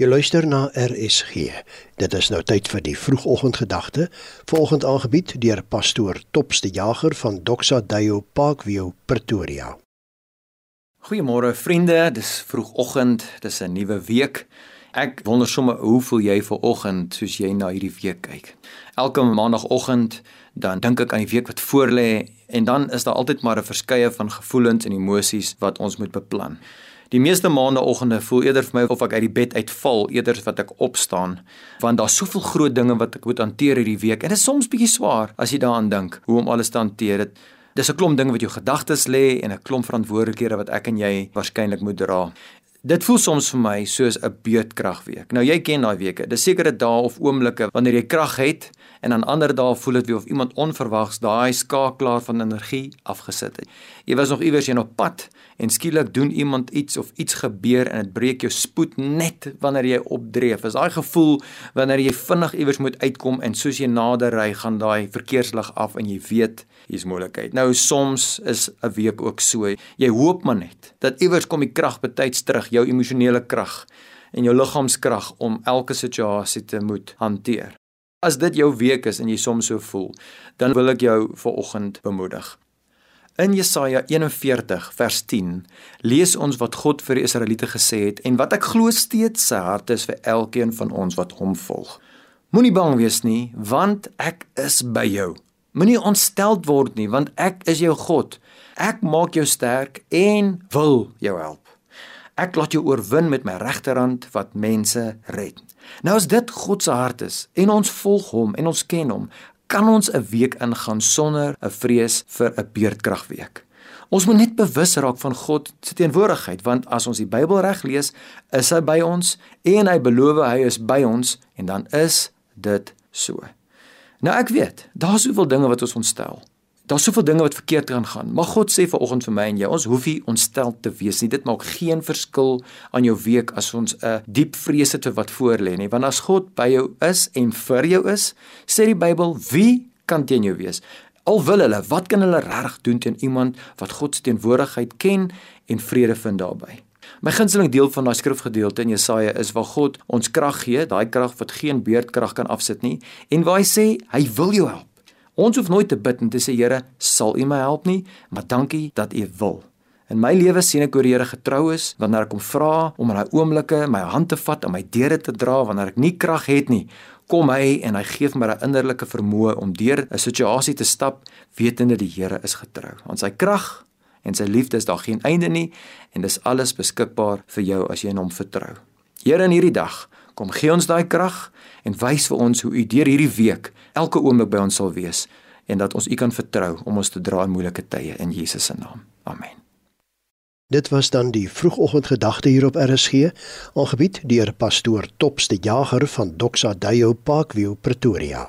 Jy luister na RSG. Dit is nou tyd vir die vroegoggendgedagte, volgend aangebied deur pastoor Topste Jager van Doxa Deo Parkview Pretoria. Goeiemôre vriende, dis vroegoggend, dis 'n nuwe week. Ek wonder sommer hoe voel jy ver oggend soos jy na hierdie week kyk. Elke maandagooggend dan dink ek aan die week wat voorlê en dan is daar altyd maar 'n verskeie van gevoelens en emosies wat ons moet beplan. Die meeste maandagooggende voel eerder vir my of ek uit die bed uitval eerder as wat ek opstaan, want daar's soveel groot dinge wat ek moet hanteer hierdie week en dit is soms bietjie swaar as jy daaraan dink hoe om alles te hanteer. Dit dis 'n klomp dinge wat jou gedagtes lê en 'n klomp verantwoordelikhede wat ek en jy waarskynlik moet dra. Dit voel soms vir my soos 'n beurtkragweek. Nou jy ken daai weke. Dis sekere dae of oomblikke wanneer jy krag het en aan ander dae voel dit of iemand onverwags daai skakelaar van energie afgesit het. Jy was nog iewers in op pad en skielik doen iemand iets of iets gebeur en dit breek jou spoed net wanneer jy opdreef. Is daai gevoel wanneer jy vinnig iewers moet uitkom en soos jy nader ry gaan daai verkeerslig af en jy weet hier's moontlikheid. Nou soms is 'n week ook so. Jy hoop maar net dat iewers kom die krag betyds terug, jou emosionele krag en jou liggaamskrag om elke situasie te moet hanteer. As dit jou week is en jy soms so voel, dan wil ek jou vir oggend bemoedig. In Jesaja 41 vers 10 lees ons wat God vir die Israeliete gesê het en wat ek glo steeds sy hart is vir elkeen van ons wat hom volg. Moenie bang wees nie, want ek is by jou. Moenie ontsteld word nie, want ek is jou God. Ek maak jou sterk en wil jou help. Ek laat jou oorwin met my regterhand wat mense red. Nou as dit God se hart is en ons volg hom en ons ken hom, kan ons 'n week ingaan sonder 'n vrees vir 'n beerdkragweek. Ons moet net bewus raak van God se teenwoordigheid want as ons die Bybel reg lees, is hy by ons en hy beloof hy is by ons en dan is dit so. Nou ek weet, daar's soveel dinge wat ons ontstel. Daar's soveel dinge wat verkeerd kan gaan, maar God sê vanoggend vir my en jou, ons hoef nie ontstel te wees nie. Dit maak geen verskil aan jou week as ons 'n diep vrese te wat voorlê nie, want as God by jou is en vir jou is, sê die Bybel, wie kan teen jou wees? Al wil hulle, wat kan hulle reg doen teen iemand wat God se teenwoordigheid ken en vrede vind daarbey? My gunsteling deel van daai skrifgedeelte in Jesaja is waar God ons krag gee, daai krag wat geen beerdkrag kan afsit nie, en waar hy sê hy wil jou help. Ons hoef nooit te bid en te sê Here, sal U my help nie, maar dankie dat U wil. In my lewe sien ek hoe die Here getrou is wanneer ek hom vra om in daai oomblikke my hand te vat en my deure te dra wanneer ek nie krag het nie. Kom hy en hy gee my 'n innerlike vermoë om deur 'n situasie te stap wetende die Here is getrou. Aan sy krag en sy liefde is daar geen einde nie en dis alles beskikbaar vir jou as jy in hom vertrou. Here in hierdie dag, kom gee ons daai krag en wys vir ons hoe u deur hierdie week elke oomblik by ons sal wees en dat ons u kan vertrou om ons te dra in moeilike tye in Jesus se naam. Amen. Dit was dan die vroegoggendgedagte hier op RSG, aangebied deur pastoor Topste Jager van Doxa Deo Parkview Pretoria.